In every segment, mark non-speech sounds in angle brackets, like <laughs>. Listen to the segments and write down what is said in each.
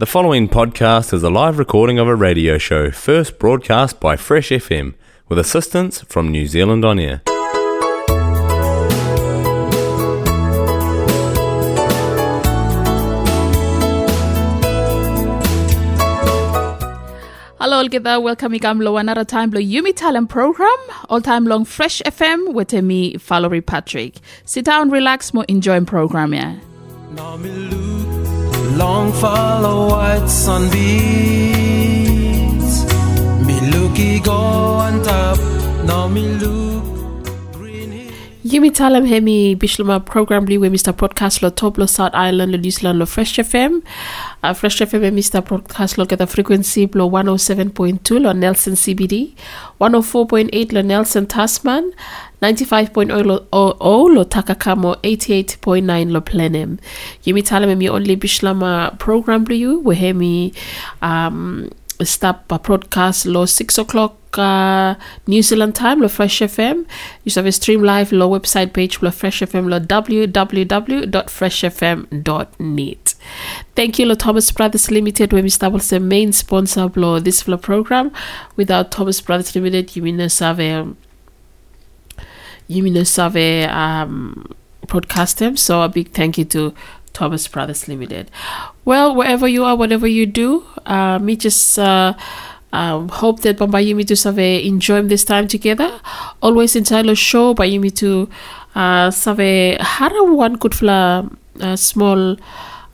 The following podcast is a live recording of a radio show first broadcast by Fresh FM with assistance from New Zealand On Air. Hello, all get there. Welcome to another time Blow Yumi Talem Program. All time long Fresh FM with me, Valerie Patrick. Sit down, relax, more enjoying program, yeah. Long follow white sunbeams. Me looky go on top. Now me hill. Yumi talam hemi bishlama program li Mr. Podcast lo top lo South Island lo New Zealand lo Fresh FM. Uh, Fresh FM e Mr. Podcast lo the frequency lo 107.2 lo Nelson CBD, 104.8 lo Nelson Tasman, 95.0 lo, lo Takakamo, 88.9 lo Blenheim. Yumi talam hemi only bishlama program li you we hemi um, stop a broadcast lo 6 o'clock uh, New Zealand time Fresh FM you have a stream live lo website page Fresh FM lo www.freshfm.net thank you lo Thomas Brothers Limited we Mr. the main sponsor lo this flow program without Thomas Brothers Limited you mean have a, you mean have um broadcast them so a big thank you to Thomas Brothers Limited. Well, wherever you are, whatever you do, uh, me just uh, um, hope that Bambayumi to save enjoy this time together. Always the show, Bayumi to uh, save hara one good fla uh, small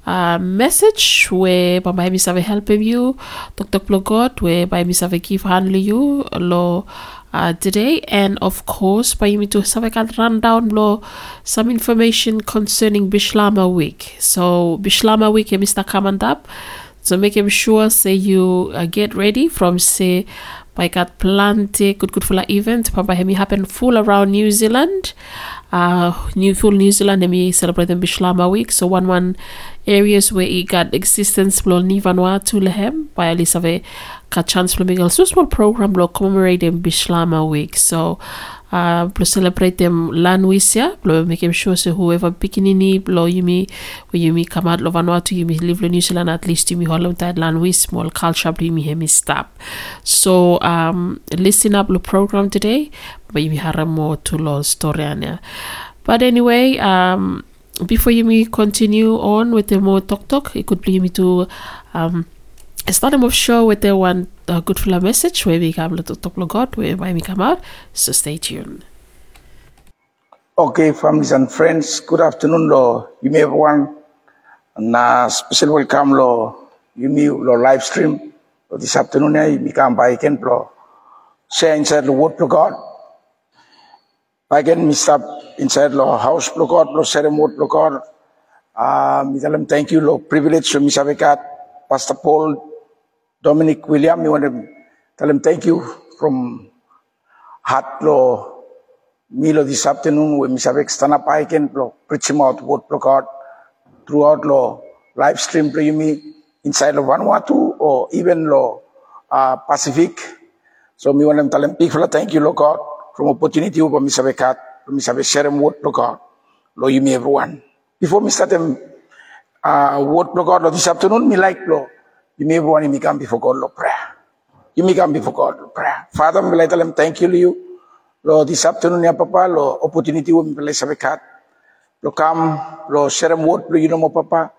uh, message where Bambayumi save helping you, Talk Dr. Blogot, where Bayumi save give handle you, lo uh, today and of course by me to have a run down blow some information concerning Bishlama week so Bishlama week Mr. up so make him sure say you uh, get ready from say got plenty good good full event. Papa hemi happen full around New Zealand. Uh new full New Zealand and me celebrating Bishlama week. So one one areas where it got existence blow ni Vanuatu lehem by at least have a ka chance for me so small program lo commemorate Bishlama week. So uh lo celebrate them Lanwisia lo make sure so whoever pikinini lo yumi when yumi come out lo Vanuatu yumi live lo New Zealand at least yumi hollow that Lanwis small culture yumi hemi stop. So um listen up lo program today but yumi haramo to lo story ania but anyway um before you me continue on with the more talk talk, it could be me to um start them off show with the one uh, good full message where we come to talk to God where we come out. So stay tuned. Okay, families and friends, good afternoon, lo. You may everyone. Na special welcome, lo. You may lo live stream. Lo this afternoon, eh, you may come by again, lo. Share inside the word of God. Again, we stop inside lo house, lo God, lo share the word, lo God. Uh, thank you, lo. Privilege, Mr. Vekat, Pastor Paul, Dominic William, we want to tell him thank you from heart, lo. Milo this afternoon we misabek stand up can lo preach him out word of God throughout lo live stream to you me inside of Vanuatu or even lo uh, Pacific. So me want them tell him, thank you lo God from opportunity over misabekat misabe share him word of God lo you me everyone. Before me start them uh, word this afternoon me like lo you may me everyone me come before God lo prayer. You may come before God lo prayer. Father me like them thank you to you. Lo this afternoon ya papa lo opportunity wo mi sa bekat. Lo come lo share them word lo you know papa.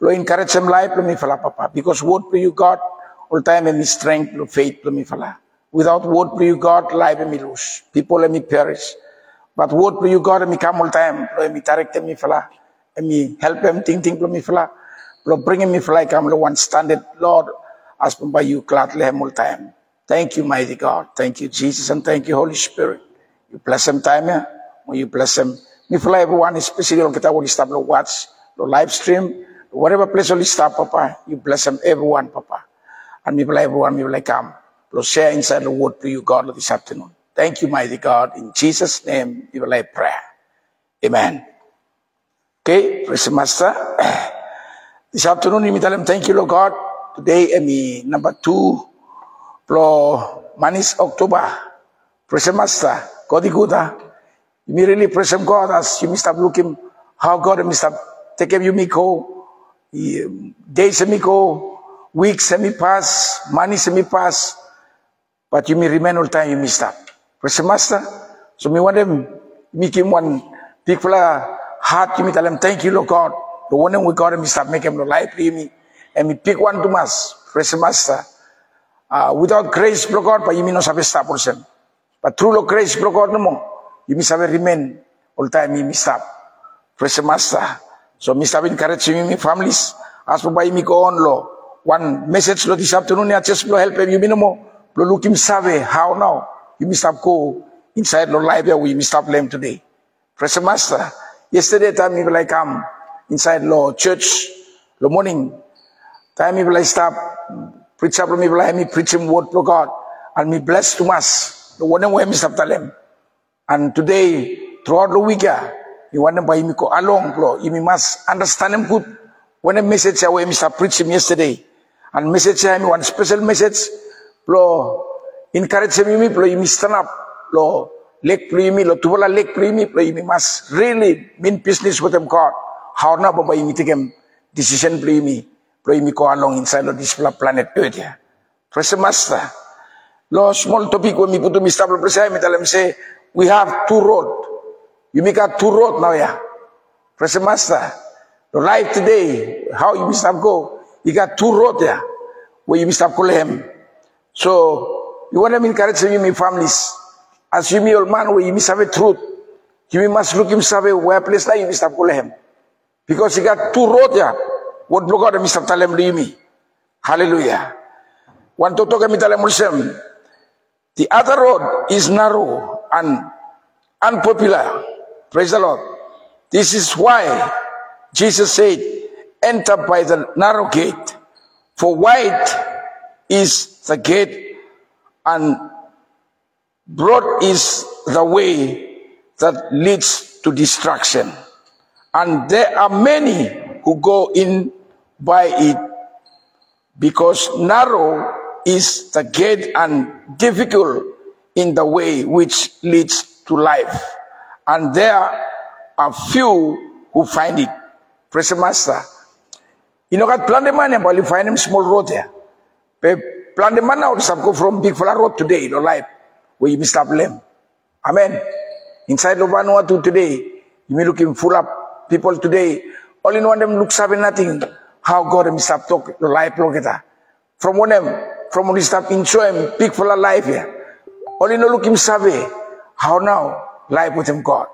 Lo encourage them life lo mi fala papa because word lo you God all time and me strength lo faith lo mi fala. Without word lo you God life me lose. People let me perish. But word lo you God me come all time lo mi direct me fala. Me help them think think lo mi fala. Lo bring me fala come the one standard Lord as by you glad le all time. Thank you, mighty God. Thank you, Jesus, and thank you, Holy Spirit. You bless them time here. When you bless them. Me fly everyone, especially on kita will stop the watch, the live stream, whatever place will stop, Papa. You bless them, everyone, Papa. And me fly everyone, me like come. Lord, share inside the word to you, God, this afternoon. Thank you, mighty God. In Jesus' name, we will like prayer. Amen. Okay, praise Master. <clears throat> This afternoon, we tell them, thank you, Lord God. Today, eh, me number two, pro Manis October. The Master. God. Huh? You really Him, God, as you stop looking how God eh, may stop take care of you, Miko. Days eh, Miko, weeks semi pass, money semi pass, but you may remain all time you stop. Praise the Master. So me want them make him one fella heart, you tell him, thank you, Lord God. The one we got him stop make him no life me. And me pick one to mass. Praise Master. Uh, without grace, Lord God, but you not have stop. But through Lord grace, Lord God, no more. You may have remain all time you may stop. Praise Master. So Mister, me stop encouraging me families. As for by me go on, Lord. One message lo this afternoon, ya just lo help you no more. Lo look him save how now. You may stop go inside lo life we may stop them today. Praise Master. Yesterday time me like come inside lo church the morning. Time me like stop preach up me like me preach him word to God and me bless to mass. The one way me stop them. And today throughout the week you want them by me go along lo. You must understand him good. When a message away me stop preach him yesterday. And message him one special message lo encourage me lo you stand up lo lek plimi lo tuwala lek plimi must really mean business with them God. How na ba ba you take him decision lo you go along inside of this planet Earth ya. Praise the Master. Lo small topic when me put to lo presay me tell him say we have two road. You make a two road now ya. Praise Master. The life today, how you must have go, you got two road there where you must have call him. So you want to encourage you, my families. As you me old man, where you must have a truth. You must look himself where place that you must have call him. Because he got two road there. What block out the must have tell him to me. Hallelujah. One to talk tell him The other road is narrow and unpopular. Praise the Lord. This is why Jesus said, enter by the narrow gate. For wide is the gate and broad is the way that leads to destruction. And there are many who go in by it because narrow is the gate and difficult in the way which leads to life. And there are few who find it. The Master. You know, got plan the man but you find him small road there. But plan the man now to go from big flat road today, in your life, where you must have them. Amen. Inside of Vanuatu today, you may look looking full up people today. All in one them looks having nothing. How God stop talk the life at. From one them, from he stop enjoy him, full of life here. In all look him survey. How now life with him God.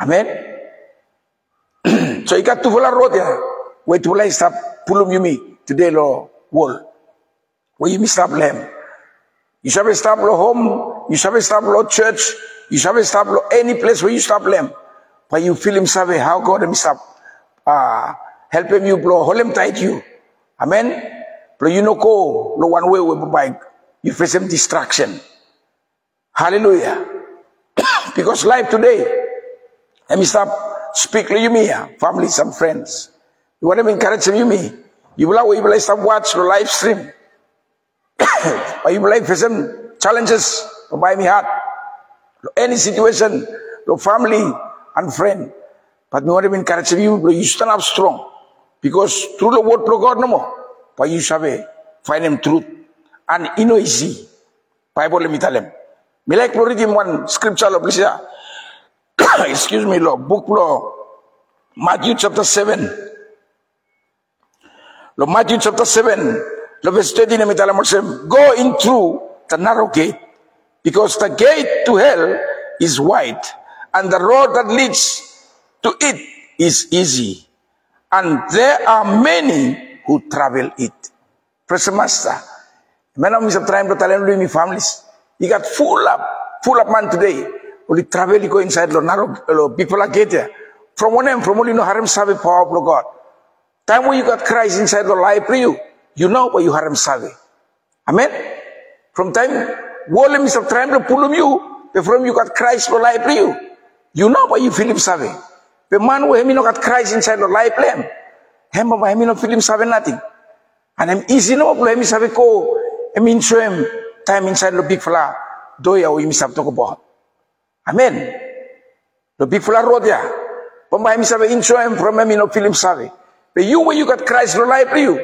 Amen. <clears throat> so you got to follow road there. Where to like stop pulum yumi today lo wall. Where you miss stop them. You shall stop lo home. You shall stop lo church. You shall stop any place where you stop them. But you feel him survey how God him stop. Uh, help him you blow. Hold him tight you. Amen. Blow you no go no one way with bike. You face him distraction. Hallelujah. <coughs> because life today, let me stop speak to you me, family, some friends. You want to encourage you me. You will you will stop watch the live stream. <coughs> or you will face some challenges buy me heart. Any situation, your family and friend. But me want to encourage you, you stand up strong. Because through the word of God no more. But you shall find him truth. And you know easy. Bible let me like to read him one scripture, Lord, please. <coughs> Excuse me, Lord. Book law. Matthew chapter 7. Lord, Matthew chapter 7. Lord, verse 20 na mitala mo Go in through the narrow gate. Because the gate to hell is wide. And the road that leads to it is easy. And there are many who travel it. Praise the Master. Man, I'm trying to them, my families. You got full up, full up man today. Only travel go inside lo narrow people are get there. From one end, from only no harem sabe power of God. Time when you got Christ inside the life for you, you know what you harem sabe. Amen. From time, is of trying to pull you, from you got Christ for life for you, you know you feel him sabe. The man who him no got Christ inside the life them, him ba him no feel him sabe nothing. And I'm easy no him sabe ko, I mean show him time inside the big fella, do ya we misap talk about. Amen. The big fella road ya. Pambahay mi sabi, insure him from me no film sabi. But you when you got Christ no life you.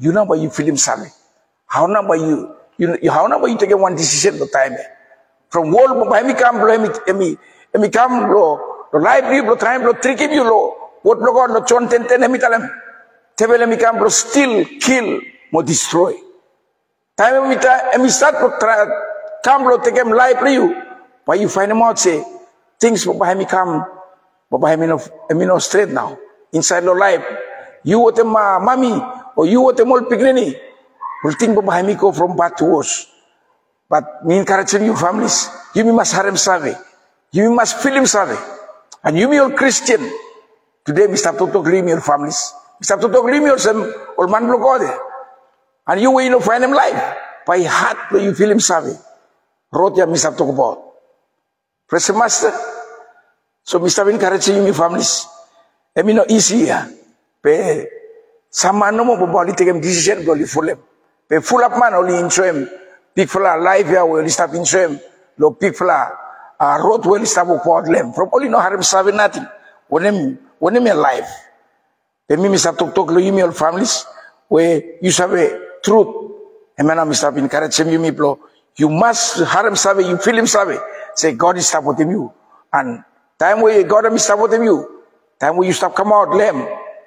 You know ba you feel him sabi. How ba you you how ba you take one decision the time. From wall mo ba mi kam lo emi emi emi kam lo lo library lo time lo tricky you lo what lo god lo chon ten ten emi talam. Tebele mi kam lo still kill mo destroy. Time emi ta emi start lo tra kam lo take em library you. Why you find out say things mo ba mi kam mo ba mi no emi no straight now inside lo life. You what ma mami or you what mol pignini. Will think ba mi go from bad to worse. But me encouraging you families, you must harem save. You must feel him save. And you be all Christian. Today, Mr. Toto Glim your families. Mr. Toto Glim your some old man all there. And you will know, find him life. By heart, you feel him save. Wrote ya Mr. Talk about. Praise the Master. So, Mr. encouraging you, my families. Emi no easy ya. Pe, sama no mo bobali take him decision, go li full him. Pe full up man, only intro him. Big fella life ya, will stop intro him. Lo big fella, road will stop upward lem. From only no harem serving nothing. When him, when him alive. Pe mi Mr. Tok Tok you, all families, where you have truth. And man, Mr. encouraging you, me bro. You must harem save, you feel him save. Say, God is supporting you. And time where God is supporting you, time where you stop come out lame.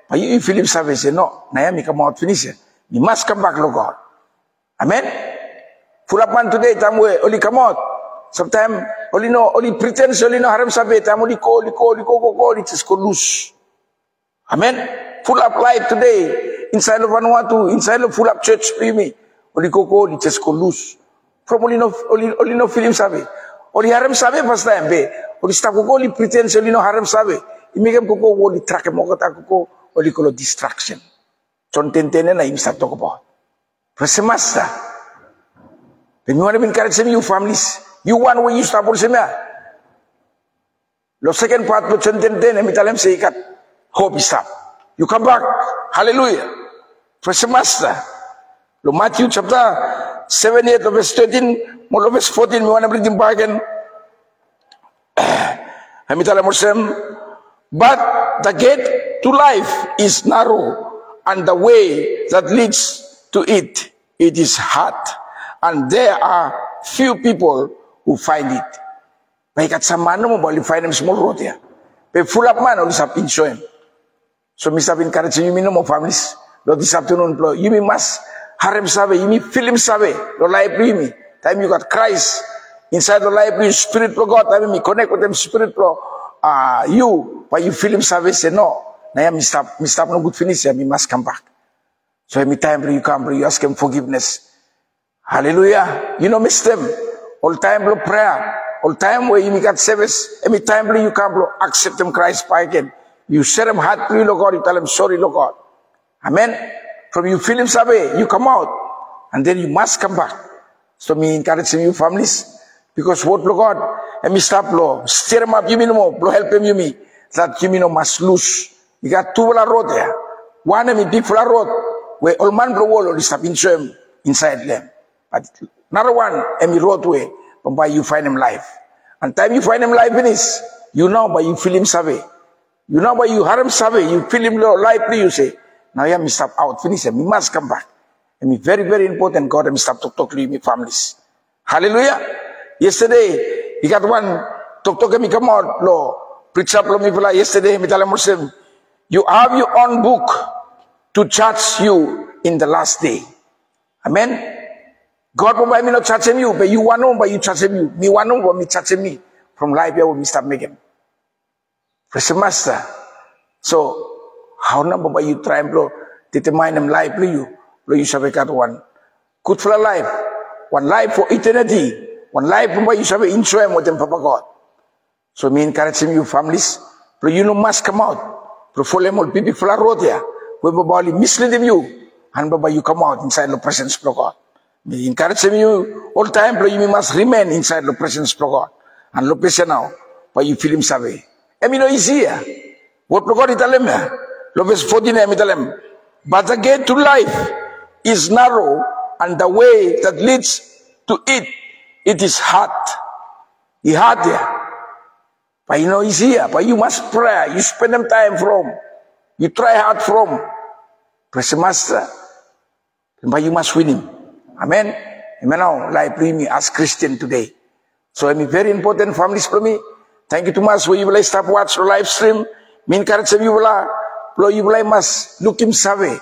But you, feel him save, say, no, na me come out finish. You must come back, Lord God. Amen. Full up man today, time where only come out. Sometimes only no, only pretend, only no harem save, time only call, call, call, call, call, it just go loose. Amen. Full up life today, inside of Vanuatu, inside of full up church, me. Only go, go, it just go loose. From only no, only, only no film sabe. Only harem sabe first time, be. Only stop go, only pretend, only no harem sabe. Imigam ko ko, only track mo kata ko ko, only ko distraction. Chontentene na im about. Praise the Master. When you want to encourage you families, you want you stop also me. Lo second part mo chontentene, eh, mi talem sa ikat. Hope is stop. You come back. Hallelujah. The Master. Lo Matthew chapter 7, 8, verse 13, mo lo verse 14, we mi wana bring bargain. Kami <coughs> tala Muslim, but the gate to life is narrow, and the way that leads to it, it is hard, and there are few people who find it. Baik at sa mano mo, bali find him small road ya. Pe full up man, o sa pinso him. So Mr. encouraging you know, mo families. Lo this afternoon, bro, you me must harem sabe, you me film sabe, lo library me. Time you got Christ inside the life. library, spirit pro God, time me connect with them spirit pro. Uh, you, but you feel him say no. Na ya, me stop, me no good finish, ya, me must come back. So every time you come, you ask him forgiveness. Hallelujah. You know, miss them. All time, bro, prayer. All time where you got service. Every time, you come, bro, accept him Christ by again. You set him heart, bro, Lord God, you tell him sorry, Lord God. Amen. From you feel him sabe, you come out. And then you must come back. So me encouraging you families. Because what, Lord God, and me stop, Lord. Stir him up, you mean more. Lord, help him, you me. That you mean must lose. You got two road there. One of me big road. Where all man bro wall only stop in inside them. But another one, and me roadway. By you find him life. And time you find him life finish. You know, but you feel him survey. You know, but you hear him survey. You feel him lively, you say. Now yeah, me stop out, finish him. Me must come back. And me very, very important, God, me stop talk, talk to you, me families. Hallelujah. Yesterday, he got one, talk, talk, me come out, lo. Preach up, lo, me yesterday, me tell him, Muslim, you have your own book to judge you in the last day. Amen. God buy me not judging you, but you to, but you judging you. Me to, but me judging me. From here, we stop making. Praise Master. So, how number by you try, and, blow determine them life, you, bro, you shall be got one. Good for a life. One life for eternity. One life, by you shall be enjoy with them, Papa God. So, me encouraging you families, bro, you no must come out. Bro, follow them all, people for a road here. We probably misleading you. And Baba, you come out inside the presence of God. Me encouraging you all time, you must remain inside the presence of God. And patient now, but you feel him sabe. I mean, no easy here. What God him? Lo verse 14, I tell him, but the gate to life is narrow, and the way that leads to it, it is hard. He hard there. But you know, it's here. But you must pray. You spend them time from. You try hard from. Praise the Master. But you must win him. Amen. Amen. Now, like me as Christian today. So I'm very important families for me. Thank you too much. Where you will stop watch live stream. Min karat sa you will lo you will look him save.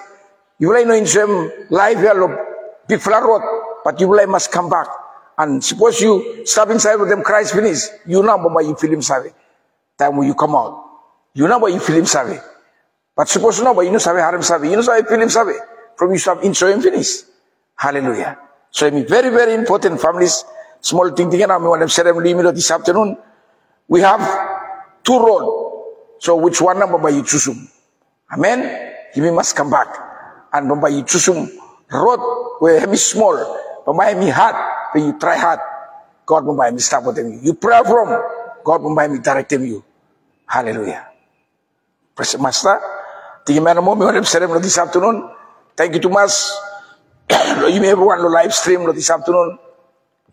You will know in some live here lo big road, but you will must come back. And suppose you stop inside with them Christ finish. You know why you feel him save. Time when you come out. You know why you feel him save. But suppose you know why you know save haram save. You know you feel him save. From you stop intro him finish. Hallelujah. So I mean very, very important families. Small thing thing mi want them ceremony this afternoon. We have two road. So which one number by you choose? Amen. You must come back. And by you choose road where is small. But my me hard. When you try hard. God buy me stop with them. You pray from. God buy me direct you. Hallelujah. Praise Master. Mo mo mi want them ceremony this afternoon. Thank you much. You may everyone no live stream this afternoon.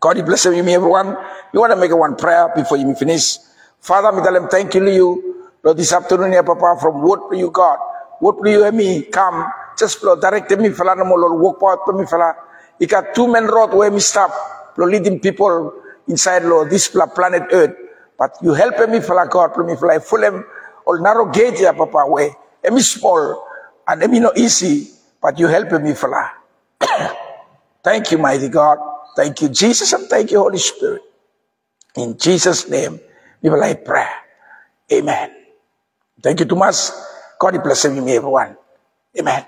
God bless you, may everyone. You want to make one prayer before you finish. Father, me tell thank you you. Lord, this afternoon here, Papa, from what you God? What you and me come? Just Lord, direct me, fella, no more, Lord, walk out to me, fella. You got two men road where me stop, Lord, leading people inside, Lord, this planet Earth. But you help me, fella, God, me, fella, full them, all narrow gate here, Papa, way. And me small, and me no easy, but you help me, fella. <coughs> thank you, mighty God. Thank you, Jesus, and thank you, Holy Spirit. In Jesus' name, we will I pray. Amen. Thank you much. God bless you, me, everyone. Amen.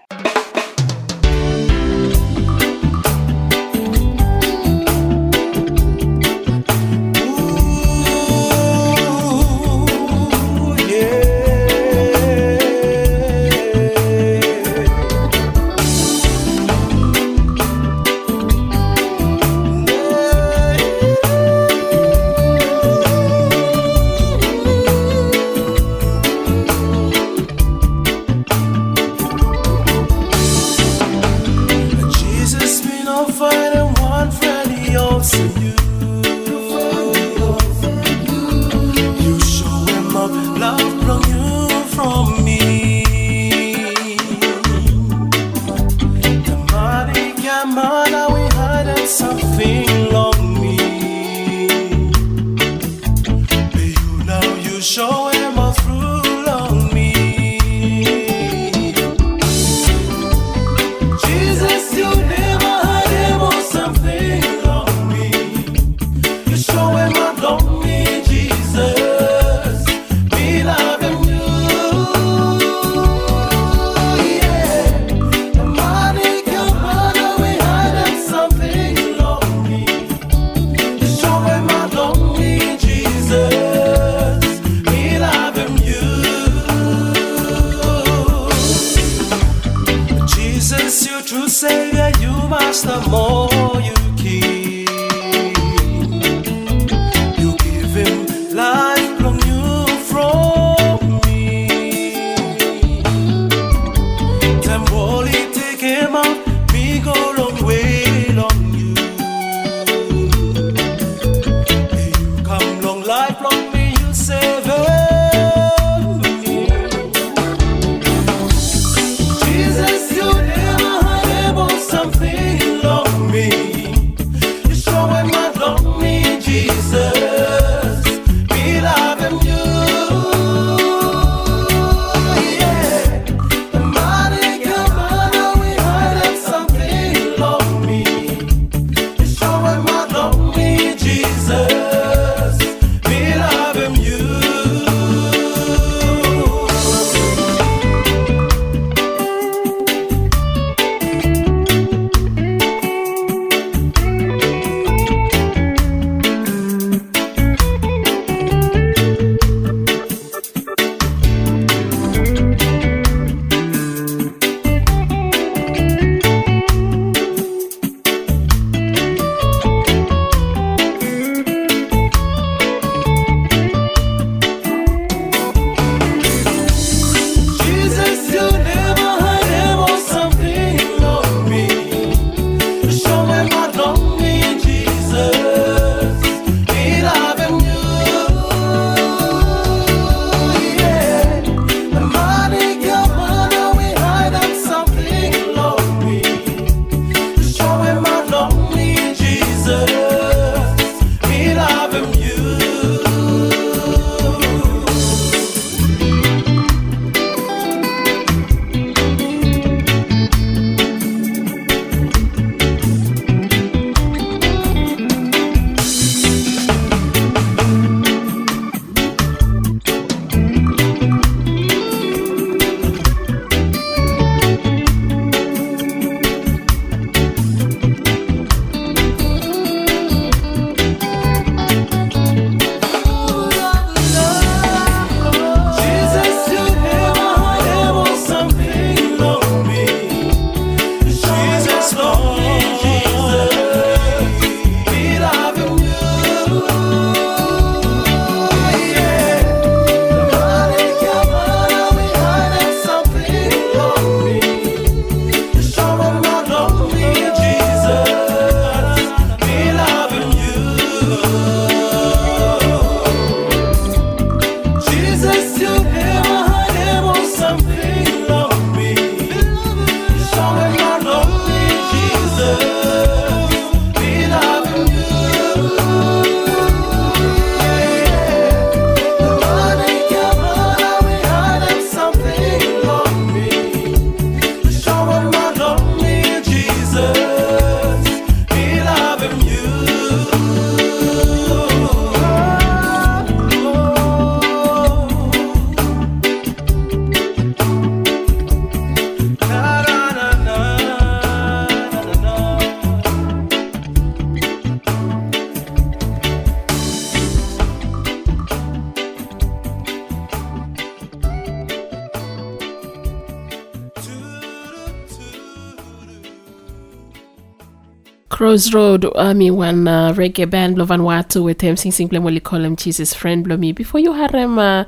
Crows Road, I mean, one uh, reggae band, Lo Vanuatu, with him, sing simply what call him Jesus friend, Blow me. Before you had him, uh,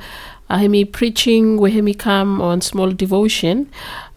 uh, him preaching, where him come on small devotion,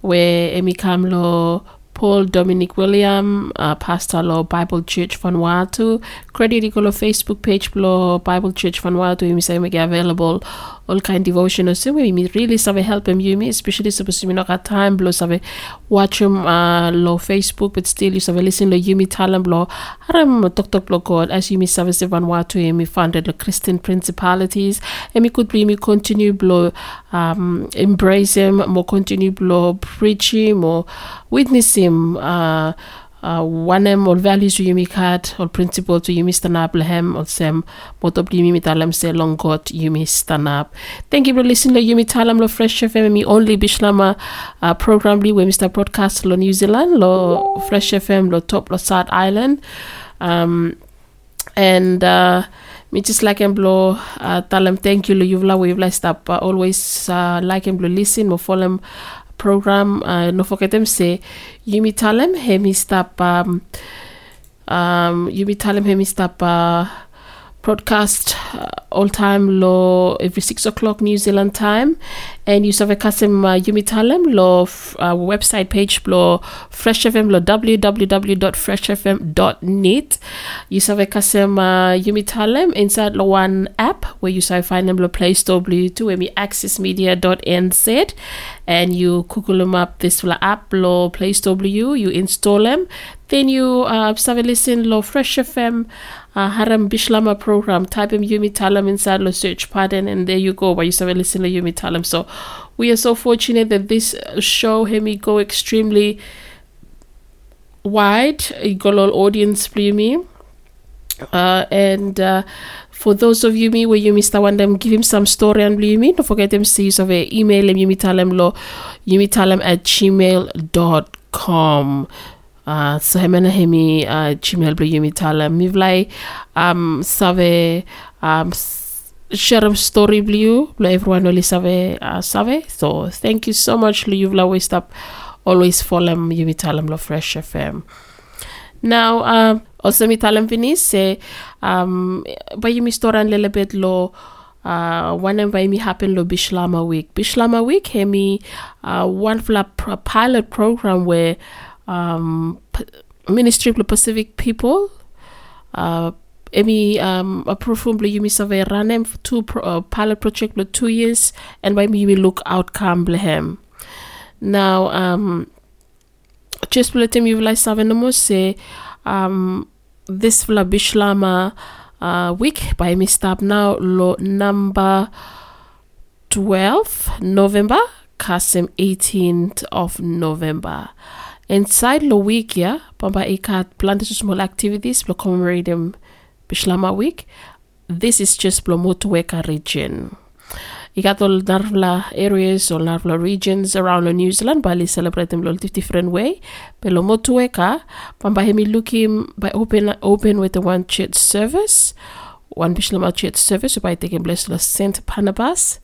where him come lo Paul Dominic William, uh, Pastor Lo Bible Church Vanuatu, credit equal Facebook page Lo Bible Church Vanuatu, him say make available all kind devotional. So we me really save help him you me, especially to me not got time blow save watch him uh lo Facebook, but still you save listen lo Yumi Talam lo haram tok tok lo God as Yumi se Vanuatu him founded the Christian principalities and me could be me continue blow um embrace him more continue blow preach him or witness him uh uh, one em all values you yumi kat all principle to yumi stand up lehem all sem motop yumi mitalam se long got yumi stand up thank you for listening to yumi talam lo fresh fm mi only bishlama uh, program li we mr broadcast lo new zealand lo fresh fm lo top lo south island. Um and uh me just like and blow uh tell them thank you lo you've we've like up uh, always uh, like and blow listen mo follow them program uh, no forget them say Yumi Talem hemi stop um um Yumi Talem hemi stop uh broadcast uh, all time lo every six o'clock New Zealand time. And you have a custom uh, Yumi Talem lo f- uh, website page lo Fresh FM lo www.freshfm.net you have a custom uh, Yumi Talem inside lo one app where you say find them lo Play Store Blue2 where me accessmedia.nz and you google them up this la app lo Play Store Blue you install them then you uh a listen lo Fresh FM uh, Haram Bishlama program. Type in Yumi Talam inside the search pattern, and there you go. Where you start listen to Yumi Talam. So we are so fortunate that this show Hemi go extremely wide. It got all audience me. Uh, and uh, for those of you me where you Mr. one them give him some story and blue me don't forget them see of a email him tell him at gmail.com uh, so hemena hemi uh, him mivlai um save um share a story blue everyone only save uh, save so thank you so much you've always up always follow tell lo fresh fm now, um, also mi talam vini se um bayi mi storan lele bit lo uh one and mi happen lo Bishlama week. Bishlama week hemi uh one fla pro- pilot program where um P- Ministry of Pacific people uh Emi um approved yumi save ranem for two pro, uh, pilot project lo two years and by me look outcome blehem. Now um just let him you like seven say um this vla bishlama uh week by me stop now lo number 12 november kasim 18th of november inside lo week yeah bamba ikat planted small activities lo commemorate them bishlama week this is just lo motueka region you got all Narvla areas or Narvla regions around New Zealand, celebrate them in different way. Pero motueka, pamba hemi looking by open open with the one church service, one Bishlama church service, by taking the Saint Barnabas.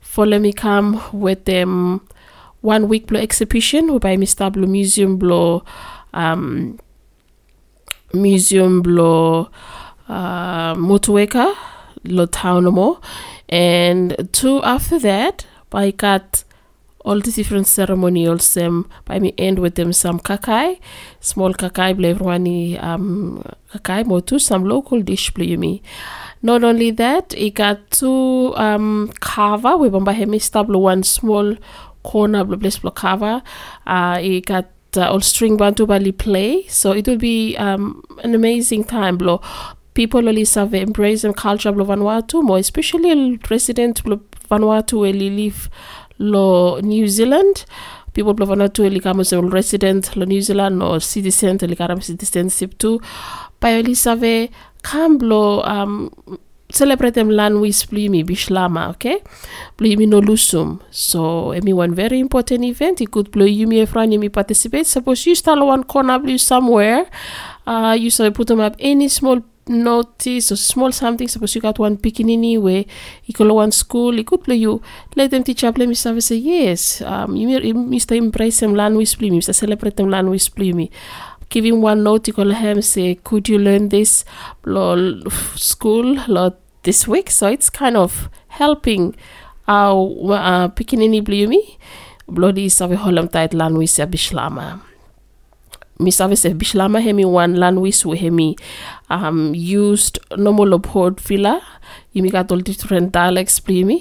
Follow me come with them one week blow exhibition, by Mr. Blue Museum blow um, museum lo uh, motueka lo and two after that I got all the different ceremonials um, by me end with them some kakai small kakai ble everyone um kakai motu some local dish me not only that it got two um kava we hemi stablo one small corner blo place blo kava uh it got uh, all string bantu bali play. So it will be um an amazing time blo people only serve embrace and culture blo Vanuatu more especially resident blo Vanuatu where live lo New Zealand. People blo Vanuatu eli kama resident lo New Zealand or citizen eli karam citizenship too. By only serve kamblo um celebrate land with plimi bishlama okay? Plimi no lusum. So emi one very important event. It could blow you me friend me participate. Suppose you start one corner blue somewhere uh you so put them up any small notice or small something suppose you got one pikinini where you call one school it could play you. Let them teach up let me service say yes um you you mr embrace them land with plimi mr celebrate them land with plimi him one note you call him say could you learn this lo school lo this week? So it's kind of helping our uh, pikinini blumi bloody holam tait lanwis ya bishlama mi save se bishlama hemi one lanwis we hemi um used normal uphold filler yimi got all different dialects blumi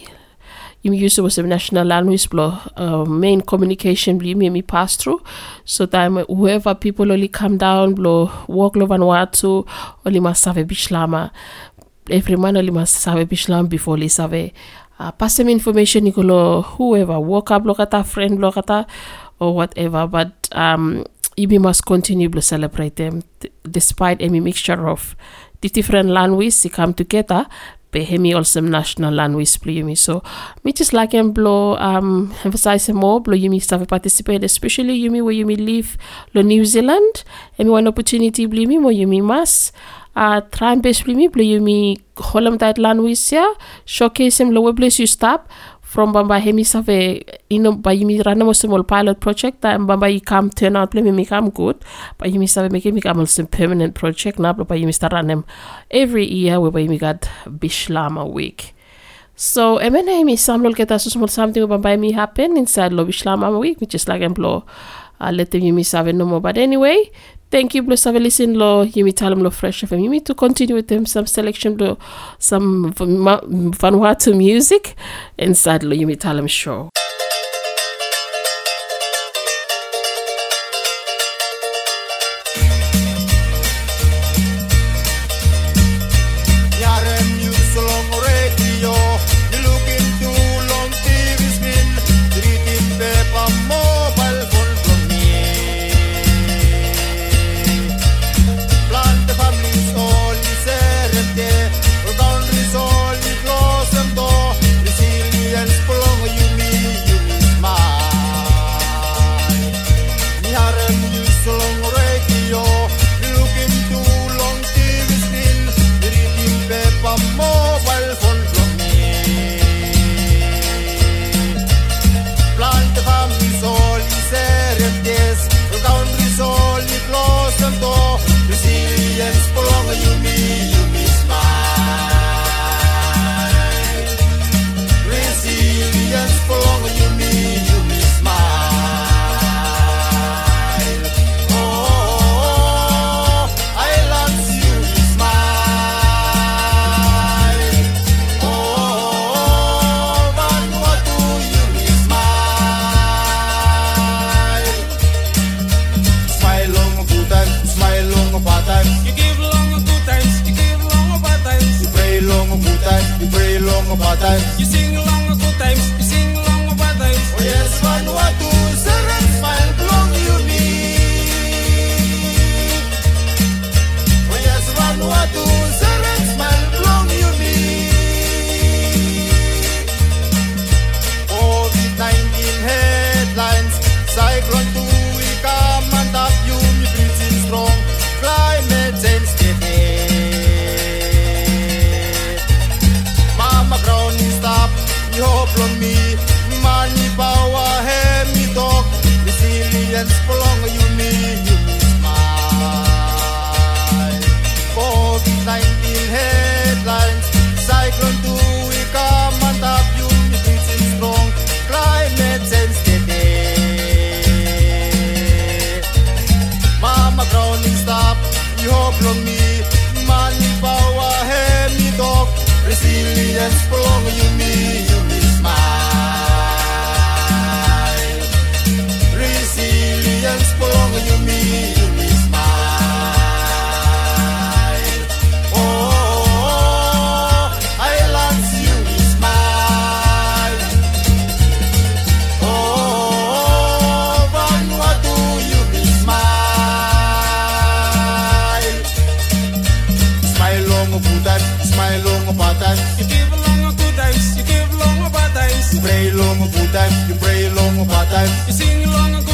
you use was a national language blo uh, main communication bli mi mi pass through. So time whoever people only come down blo walk lo Vanuatu only must have a bishlama every man only must have a bishlam before they save uh, pass them information. Ikolo whoever walk up lokata friend lokata or whatever. But um must continue to celebrate them despite any mixture of the different languages they come together but hemi also national language blue yumi so me just like and blow um emphasize more blow yumi stuff participate especially yumi where yumi live lo New Zealand. And one opportunity blue yumi mo yumi mas uh try and best yumi blow yumi holam that language ya. Showcase him lower place you stop from Bamba Hemi Save, you know, by Yumi run a small pilot project, and Bamba you come turn out, play me am good, but Yumi Save make me come also permanent project now, but Yumi start run every year, where Yumi got Bishlama week. So, and when I some little get a small something by me happen inside Lo Bishlama week, which is like employ, uh, let them Yumi Save no more. But anyway, thank you, Bless Save listen lo Yumi Talam lo Fresh FM. You need to continue with them some selection lo some Vanuatu music inside lo Yumi Talam show. You pray long bad times. You sing along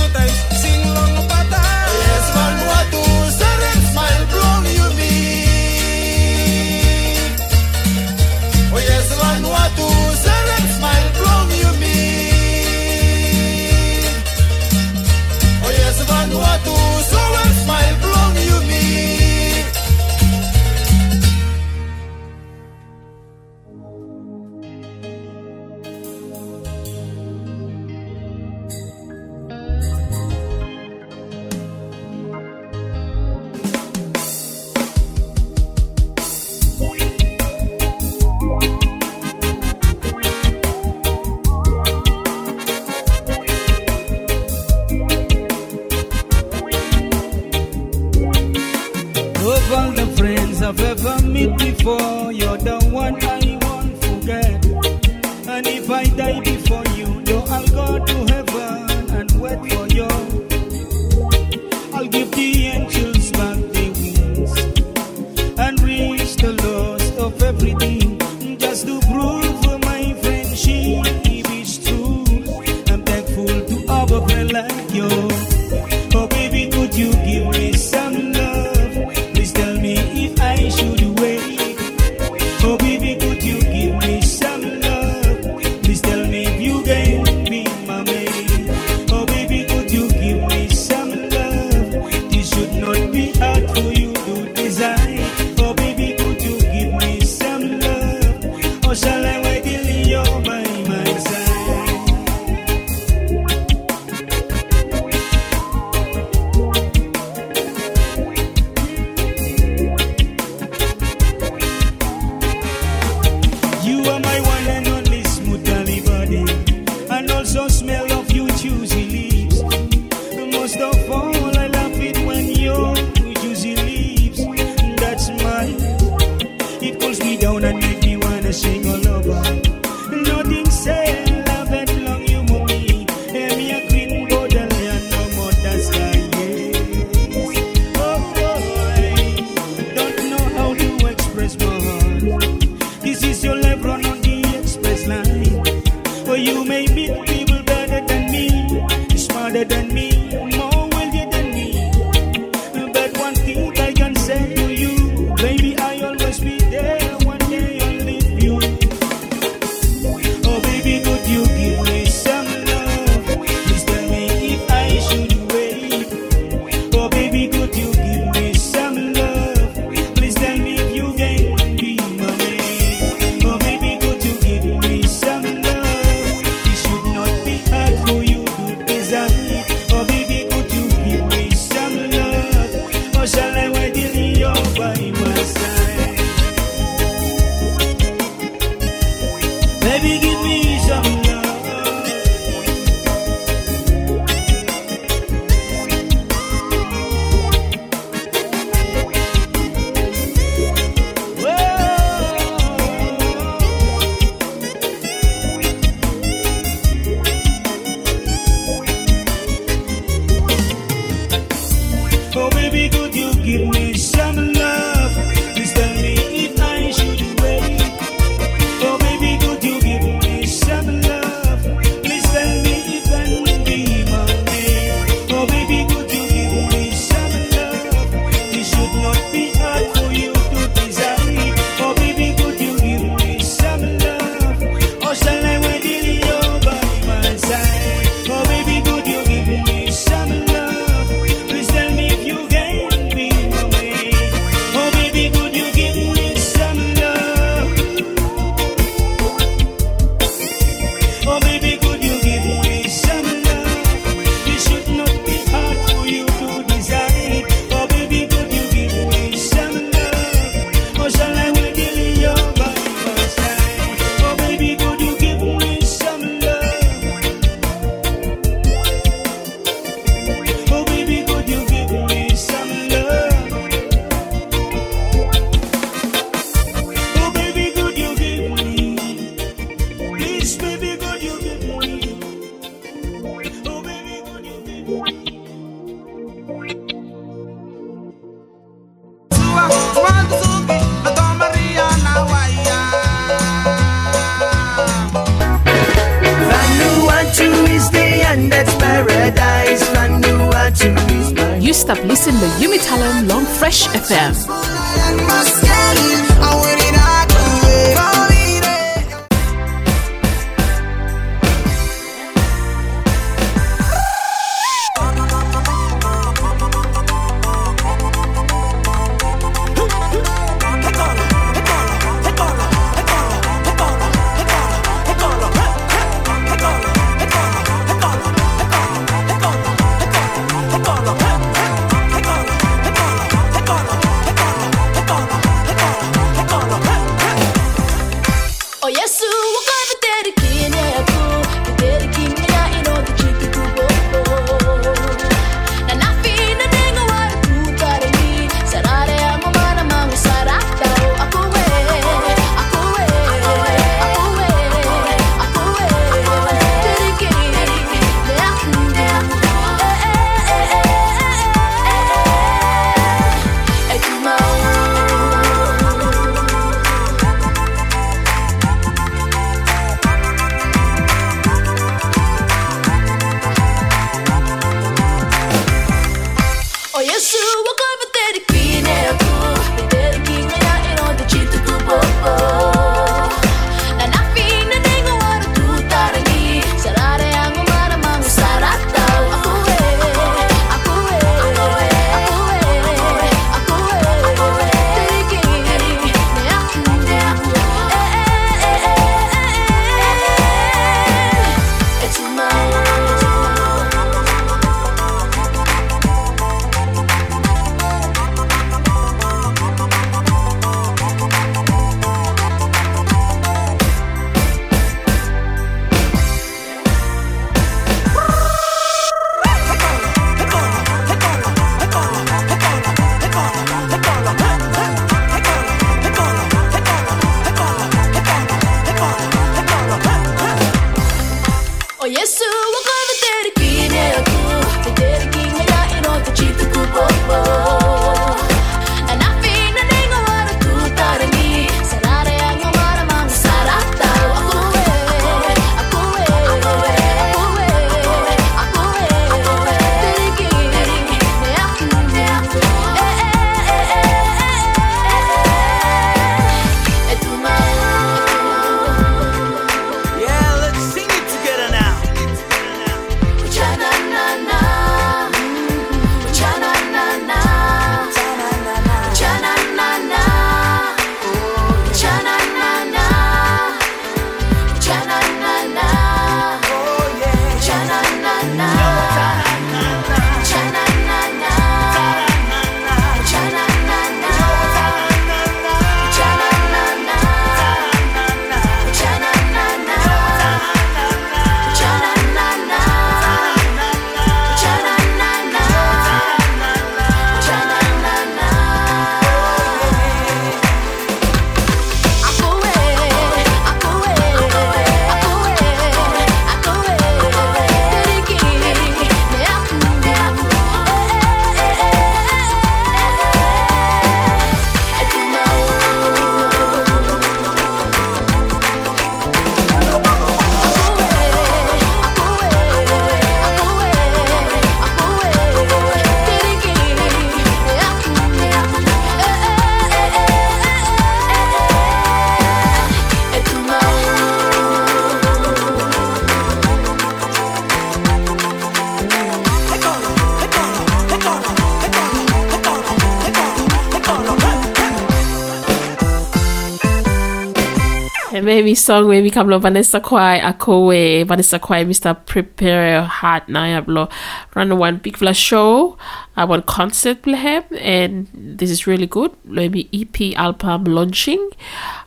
Maybe song maybe come lo Vanessa Quai Akowe Vanessa Quai Mr. Prepare Heart na ya blo. Run one big flash show I want concert blehem and this is really good. Maybe EP album launching.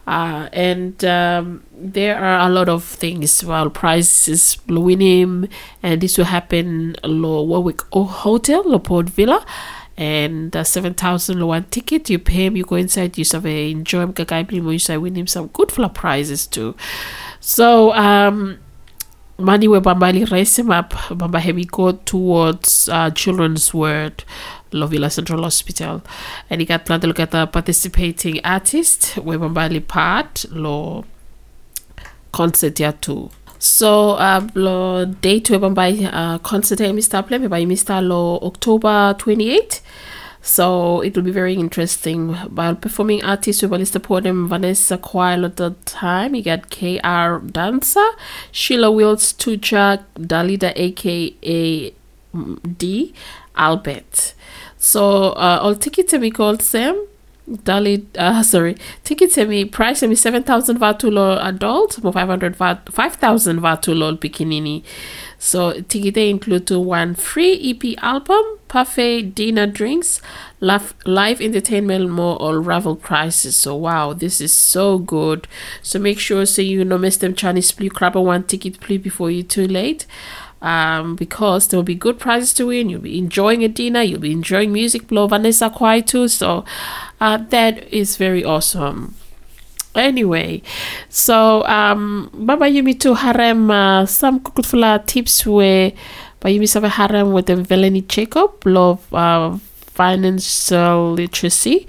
Uh, and um, there are a lot of things. Well prizes win him and this will happen lo Warwick Hotel lo Port Vila and 7,000 one ticket. You pay him, you go inside, you sort of enjoy him, kakai primo, you win him some good floor prizes too. So, um, money where Bambali raise him up, Bamba Heavy go towards uh, Children's Word, Lovilla Central Hospital. And he got to look at the participating artist, where Bambali part, lo concert ya too. So, uh, lo date we by uh, concert Mr. Play by Mr. Lo October 28. So it will be very interesting. While performing artists, we will upon them Vanessa Quile at the time. You got KR Dancer, Sheila Wills, Tuja, Dalida, aka D, Albert. So uh, all tickets we called Sam. Dali, uh, <laughs> sorry, tickets me price me seven thousand vatulo adult, mo five hundred vat, five thousand vatulo pikinini. So ticket include to one free EP album, parfait dinner drinks, live, live entertainment more all ravel prices. So wow, this is so good. So make sure so you know miss them Chinese please grab one ticket please before you too late. Um, because there will be good prizes to win. You'll be enjoying a dinner. You'll be enjoying music. Blow Vanessa Quai too. So uh, that is very awesome. Anyway, so um, baba yumi to harem uh, some kukutfula tips where by yumi save harem with the Veleni Jacob love uh, financial literacy.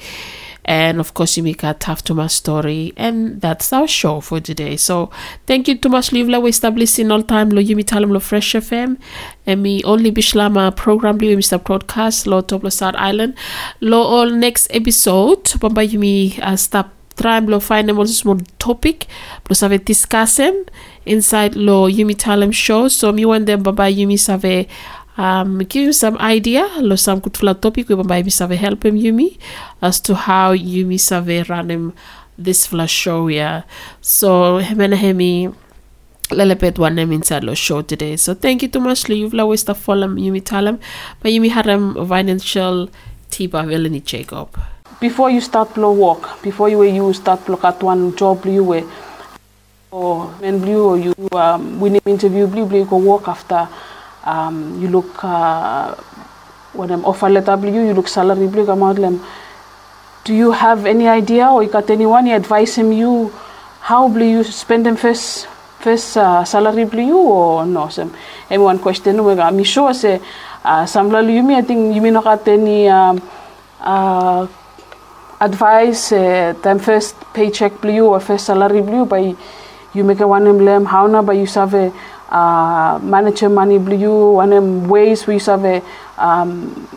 And of course, you make a tough to my story, and that's our show for today. So, thank you too much, Livla. We establishing all time lo yumi talem lo fresh FM, and me only Bislama program li Mr. Broadcast lo top lo South Island. Lo all next episode, bamba yumi uh, stop try lo find them also small topic, lo discuss discussing inside lo yumi talem show. So me want them bamba yumi save um, give you some idea lo some kutfula topic we bamba yumi save help him yumi as to how yumi save run him this flash show yeah. So hemena hemi lelebet wanem inside lo show today. So thank you too much lo you've always the follow yumi talem, but yumi harem financial tiba veleni Jacob. before you start blow work, before you you start blow at one job you were or when blue or you um, win an interview blue blue go work after um, you look uh, when I'm offer letter blue you look salary blue out them. Do you have any idea or you got anyone you advise him you how blue you spend them first first uh, salary blue or no some everyone question we got me sure say uh, some you me I think you may not got any um, uh, advice uh, time first paycheck blue or first salary blue by you make a one emblem how na by you have a uh, manager money blue one em ways we have a um,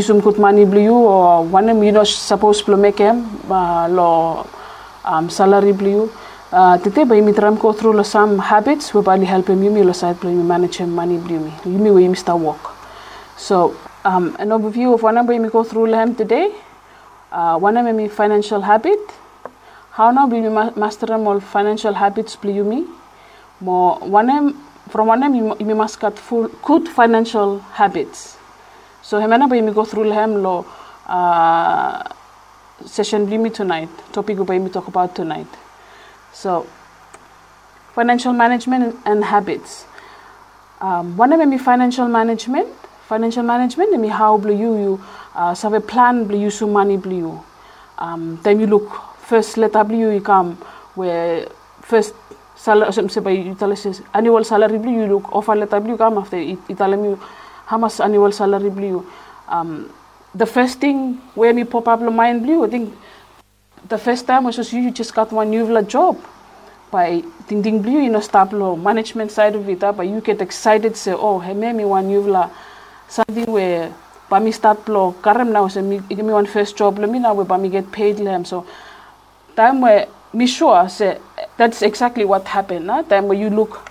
some good money blue or one em you know suppose to make em uh, lo um, salary blue uh, tete by me tram go through some habits we bali help him. Me lo side blue me manage blue me you me we start work so um, an overview of one by me go through him today. Uh, one of my financial habit. How now ma- master all financial habits you me? More one em- from one em you, must get full good financial habits. So hemana by me go through hem lo uh, session bli me tonight topic by me talk about tonight. So financial management and habits. Um, one of my financial management financial management me how blue you you uh, have a plan blue you so money blue you. Um, then you look first letter blue you come where first you annual salary blue you look offer letter blue come after it, it tell how much annual salary blue? Um, the first thing where me pop up mind blue I think the first time was just you, you just got one new job. By ding ding blue you know start low management side of it but you get excited say oh hey me one new something where by me start blow karem now say me give me one first job let me now where by me get paid them so time where me sure say that's exactly what happened nah? time where you look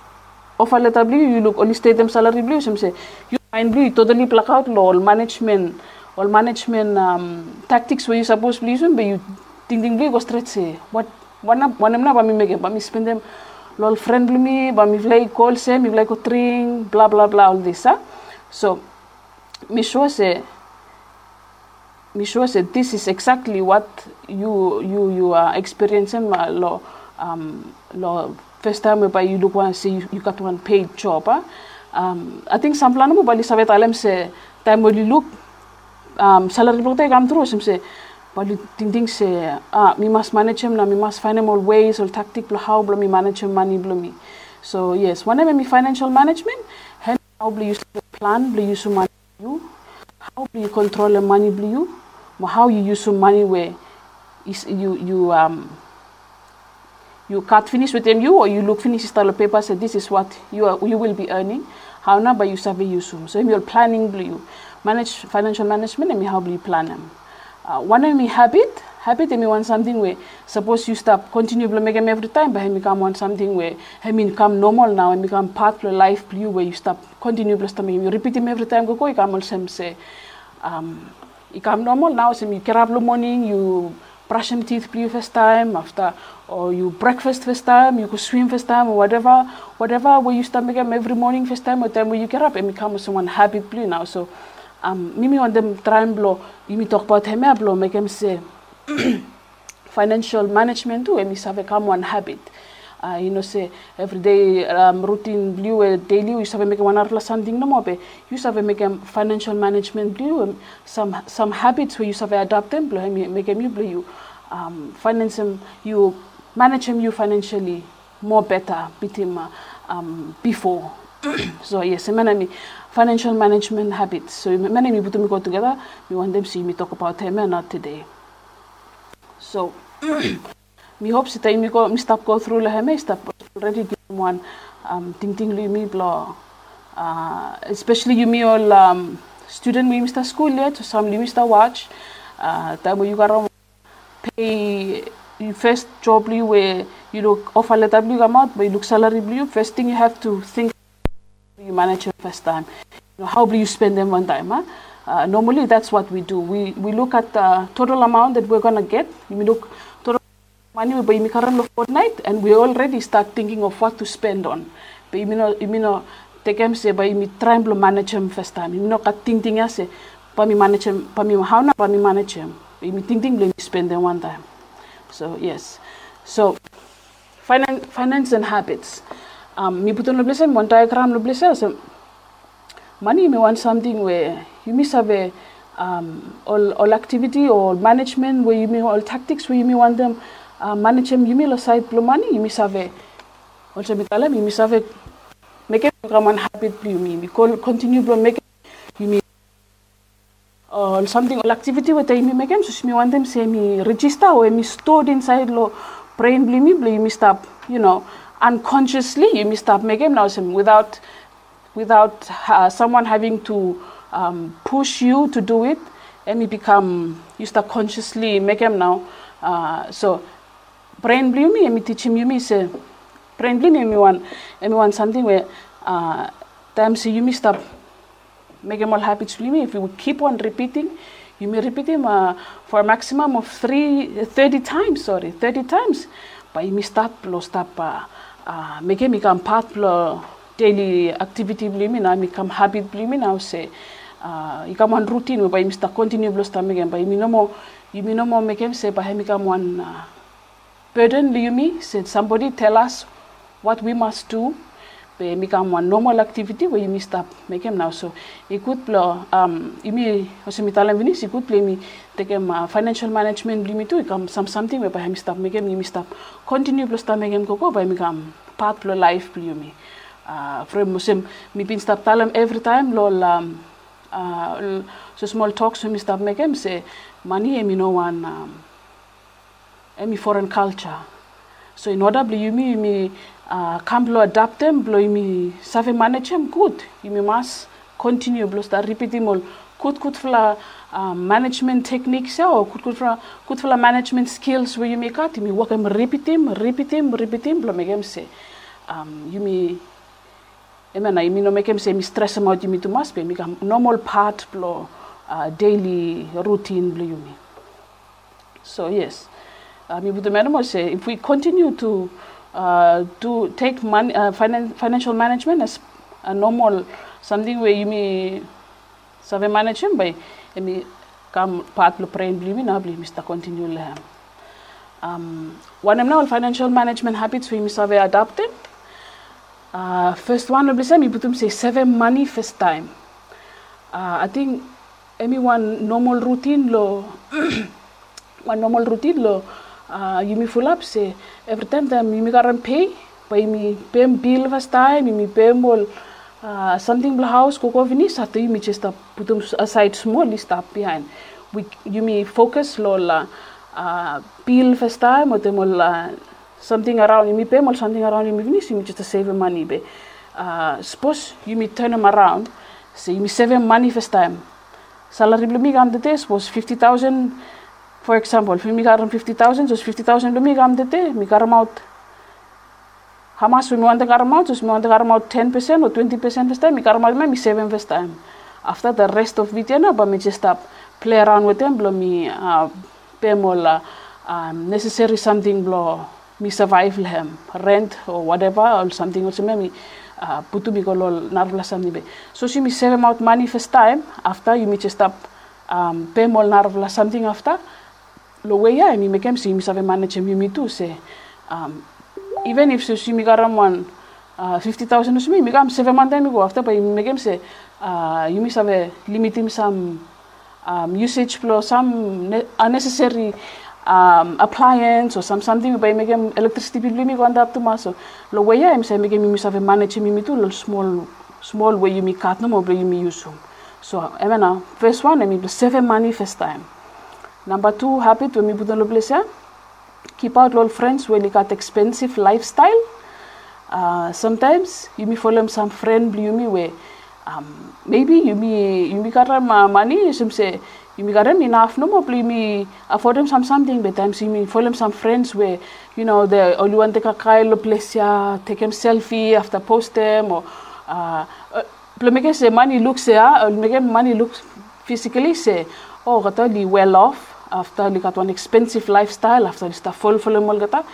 letter blue you look only state them salary blue some say you mind blue totally pluck out law all management all management um, tactics where you supposed to use but you ding ding blue go straight say what one up one na ba mi make ba mi spend them lol friend blue me ba mi play call say mi play ko string blah blah blah all this huh? so me sure say me said, this is exactly what you you you are experiencing uh, lo um lo first time whereby you look one say you, you got one paid job huh? um i think some plan mo bali sabe talem se time you look um salary mo tay come through say bali ting ting say ah me must manage him na me must find him all ways or tactic blo how blo me manage him money blo me so yes whenever me financial management how blo you plan blo you money you how do you control the money blue you how you use some money where is you you um you cut finish with them you or you look finish style of paper say this is what you are you will be earning. How na ba you sabi you sum so you're planning blue you manage financial management? And me how you plan them uh, one of me habit habit and me want something where suppose you stop continue to make every time but me come want something where I mean come normal now and become part of life blue where you stop continue to make you repeat them every time go go you come also say um, come normal now so you get up in the morning you brush your teeth blue first time after or you breakfast first time you go swim first time or whatever whatever where you start them every morning first time or time where you get up and become someone habit blue now. So um, mimi on them try and blow you me talk about him blow make him say <clears throat> financial management too and me have become one habit uh, you know say every day um, routine blue uh, daily you have make one hour something no you have make um, financial management blue um, some some habits where you have adopt them blue make them you blue you um, finance them you manage them you financially more better between uh, um, before. <clears throat> So yes many me financial management habits. So many me put me go together. We want them see me talk about them and not today. So <clears throat> mi hope si tayo mi ko mi stop go through lahe me stop already give one um ting ting li mi blo uh, especially you me all um, student mi mista school yet so some li mista watch uh, tayo you gotta pay your first job li where you look offer letter li come but you look salary li first thing you have to think you manage your first time. You know how will you spend them one time huh? Uh, normally that's what we do. We we look at the total amount that we're going to get. We look money buy me current fortnight and we already start thinking of what to spend on. But you know you know take em say by me try and manage them first time. You know kat ting ting say pa me manage them pa me how na pa me manage them me ting ting spend them one time. So yes. So finance finance and habits. Um me put on blessing one diagram the blessing so money me want something where you miss have a um, all, all activity or management where you may all tactics where you may want them uh, manage them you may aside blow money you miss have a also me tell them you miss make it become one habit mean? Call continue blow make mean? Or something all activity with make them so me want them say me register or me stored inside lo brain blue me blue you may stop you know unconsciously you may stop them now without without uh, someone having to um, push you to do it and you become you start consciously make them now uh, so me me him you me me me want and me want something where uh, times you me stop make them all habits blue me. If you keep on repeating you may repeat them uh, for a maximum of three, 30 times sorry 30 times. But you may start blow stop uh, uh, make it become part blow daily activity beli mi na mi kam habit beli mi na say uh, i kam one routine ba mi sta continue blo sta megen ba mi no more you mi no mo make say ba mi kam one uh, burden li mi said somebody tell us what we must do. Be kam one normal activity where you mi stop make him now so i could blo um i mi ose mi talam vini si could play mi take him uh, financial management mi tu i some something where ba mi stop make him mi stop continue blo sta make him ko ko ba mi kam part blo life bli mi uh, from Muslim, mi pin stop talam every time lol um, uh, so small talks so mi stop make him say money emi no one um, emi foreign culture. So in order bli yumi mi uh, adapt them blo yumi save them good. Yumi must continue blo start repeating all. Good good fla um, management techniques ya or good good fla good fla management skills where you make out. Yumi work them repeat them repeat them repeat them blo him say um, yumi emena imi no make him say mi stress about yumi too much be kam normal part blo uh, daily routine blow blo yumi so yes uh, buto madam say if we continue to uh, do take money uh, finan financial management as a normal something where you may save manage him by emi kam part lo brain bli mi na bli mista continue le um one of now financial management habits we must have adapted uh, first one of the mi butum say save money first time. Uh, i think any one normal routine lo <coughs> one normal routine lo uh, you me full up say every time garan pay by me pay bill first time you me pay more uh, something bla house ko ko vini sa you me just put them aside small list up behind we you me focus lo la uh, bill first time or them uh, something around you, me pay more something around you, me finish, you me just save money, be. Uh, suppose you me turn them around, say you me save money first time. Salary blu me gam the day, suppose 50,000, for example, if garam 50,000, just 50,000 blu me gam the day, me garam out. How much we want to garam out, just me want to garam out 10% or 20% first time, me garam out me seven first time. After the rest of you know, but me just stop play around with them, blow me uh, pay more uh, um, necessary something blow me survive him rent or whatever or something also me uh, putu mi narvla something so she me save out money first time after you me just stop um, pay more narvla something after lo way ya mi make him see me save manage me me too say um, even if she me garam one uh, 50,000 usmi mi gam seven month time go after but mi game say uh, you must have a limit him some um, usage flow some unnecessary um, appliance or some something by make electricity bill mi go up to maso lo way ya mi say mi game mi a manage mi mi too lo small small way you mi cut no more you mi use so emena first one I mean save money first time number two habit when mi put place keep out all friends when you got expensive lifestyle. Uh, sometimes you may follow some friend you may where um, maybe you may you may got uh, money some say you may got enough no more you may afford them some something. But times you may follow some friends where you know they only want to take a kyle place take them selfie after post them or uh, uh, money looks or make money looks physically say oh li well off after li got one expensive lifestyle after li sta full full mal kata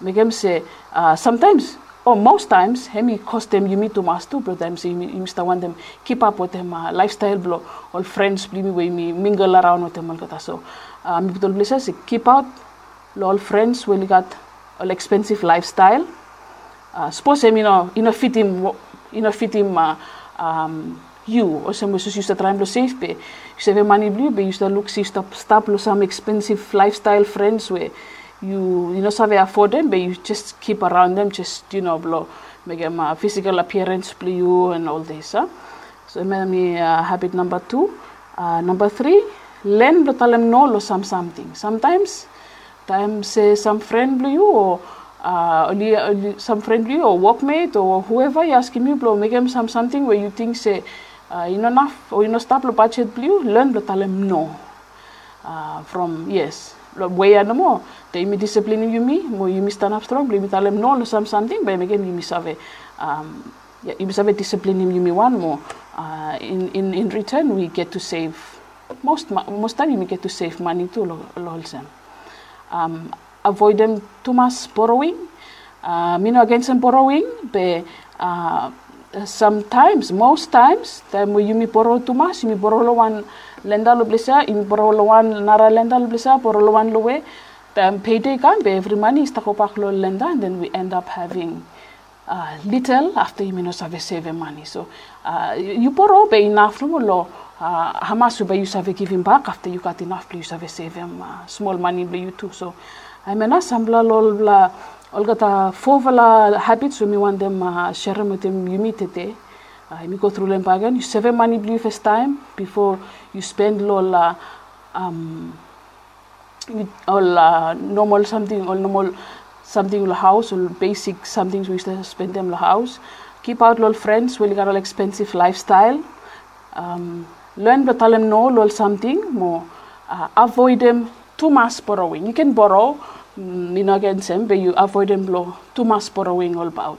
make them say uh, sometimes or most times hemi cost them you meet to mas too but times you, you must want them keep up with them uh, lifestyle blow all friends bli me way me mingle around with them mal kata so uh, betul bisa say keep out all friends will got all expensive lifestyle uh, suppose him you know you know fit him you know fit him uh, um, you or some was used to try and save pay you save money blue but you used to look see stop stop some expensive lifestyle friends where you you know have afford them but you just keep around them just you know blow make them uh, physical appearance play you and all this huh? so me uh, habit number two. Uh, number three learn to tell them no lo some something. Sometimes time say some friend blue you or uh, only, only some friendly or workmate or whoever you asking me blow make them some something where you think say uh, you know enough or you know stop lo budget blue learn tell them no. Uh, from yes way ano mo. They me discipline you me mo you me stand up strong tell them no lo some something again you me save um yeah, you me save discipline you me one more uh, in in in return we get to save most most time we get to save money too lo lo um, avoid them too much borrowing. Uh, no against borrowing, but uh, sometimes, most times, time you me borrow too much, you borrow lo one lenda lo blesa, you me borrow lo one nara lenda lo blesa, borrow lo one lo way. Time payday but every money is takopak lo lenda, and then we end up having uh, little after you know save save money. So uh, you borrow but enough no lo uh, how much you save giving back after you got enough you save save uh, small money you too. So I mean sambla lol bla olga ta fovala habits we want them uh, share with them you meet it uh, you go through them again you save money blue first time before you spend lol uh, um, all uh, normal something all normal something in house or basic something we used spend them in the house. Keep out little friends will got all expensive lifestyle. Um, learn to tell them no little something more uh, avoid them too much borrowing. You can borrow mm, you against them but you avoid them blow too much borrowing all about.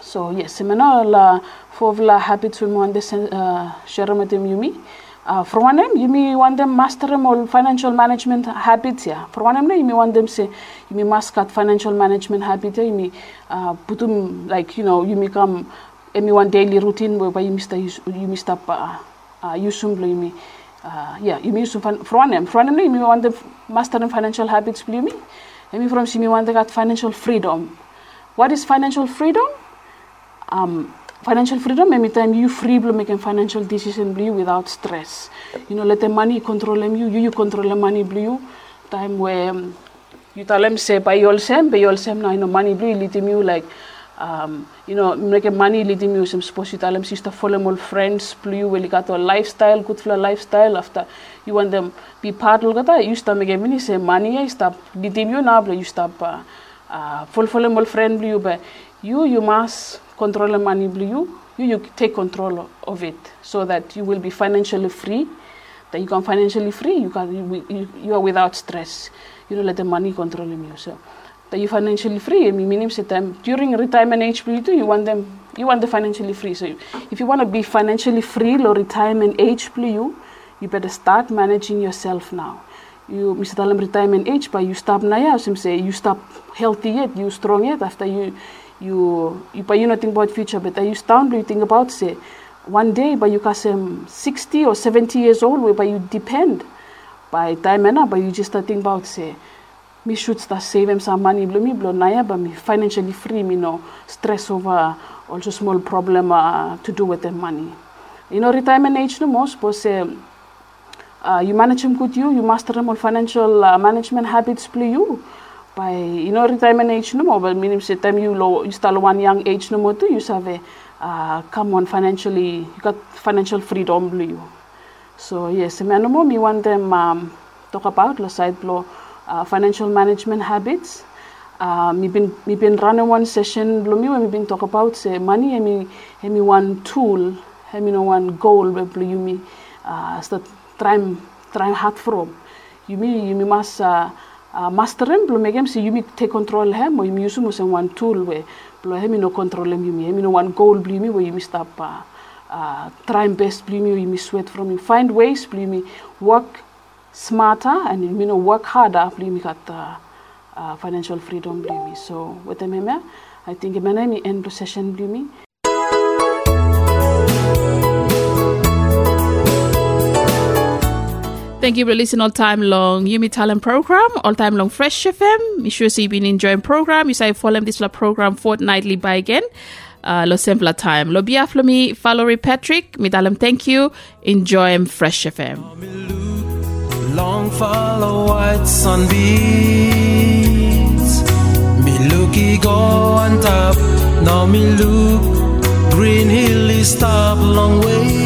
So yes semana la for la habits we want this uh, share with them yumi. Uh, for one them you may want them master them all financial management habits yeah. For one them you may want them say you may master financial management you may uh, put them like you know you may come any one daily routine where you must you must up uh, uh, you uh, yeah you one them you may want them master them financial habits you and me from you may want them got financial freedom. What is financial freedom? Um, financial freedom every time you free to making financial decision blue without stress. You know let the money control them you you, you control the money blue time where um, you tell them say buy same buy all same now you know money blue lead you like um, you know lead you some suppose you tell them sister follow all friends got a lifestyle good for lifestyle after you want them be part of that you start making money say money you stop lead you now you stop uh, uh, fulfill more friend blue, but you you must control the money blue. You you take control of it so that you will be financially free. That you can financially free. You can you, you, are without stress. You don't let the money control you. So that you financially free. I mean, say time during retirement age blue too. You want them. You want the financially free. So if you want to be financially free or retirement age you you better start managing yourself now. You mesti dalam retirement age, but you stop ya, sim say you stop healthy yet, you strong yet after you you you but you not think about future, but you stand you think about say one day but you um, 60 or 70 years old but you depend by time and but you just start think about say me should start saving some money blow me blow but me financially free me no stress over also small problem uh, to do with the money. You know retirement age no more suppose say uh, you manage them good you, you master them on financial uh, management habits play you. By you know retirement age no more, but meaning say time you low you start one young age no more too, you have a uh, come on financially you got financial freedom blue you. So yes, me no more me want them um, talk about the side blow uh, financial management habits. Uh, me been me been running one session. Me when me been talk about say money? And me one tool? And me no one goal? Where blow you uh, start try try hard from. You mean you must uh, uh, master him, belum megam si you me take control him, or you use him as one tool where belum him no control him, you me him no one goal? Me where you me stop uh, uh, try best? Belum you me sweat from? You find ways? Belum me work smarter and you know work harder belum me got uh, uh, financial freedom belum me. So with them him, I think I'm gonna end the session belum me. Thank you for listening all time long Yumi Talem program, all time long Fresh FM. Make sure so you've been enjoying program. You say follow this la program fortnightly by again. Uh, lo simpler time. Lo biaf lo mi Valerie Patrick. Mi dalam thank you. Enjoy Fresh FM. Long follow white sunbeams. Me looky go on top. Now me look green hill is stop long way.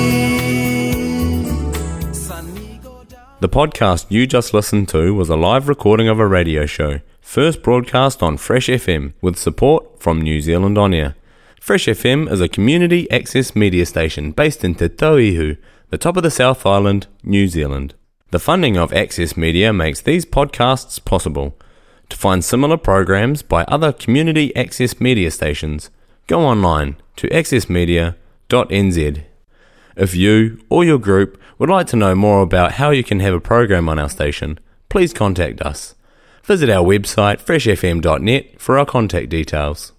The podcast you just listened to was a live recording of a radio show, first broadcast on Fresh FM with support from New Zealand On Air. Fresh FM is a community access media station based in Te Tauihu, the top of the South Island, New Zealand. The funding of Access Media makes these podcasts possible. To find similar programs by other community access media stations, go online to accessmedia.nz. If you or your group would like to know more about how you can have a program on our station, please contact us. Visit our website freshfm.net for our contact details.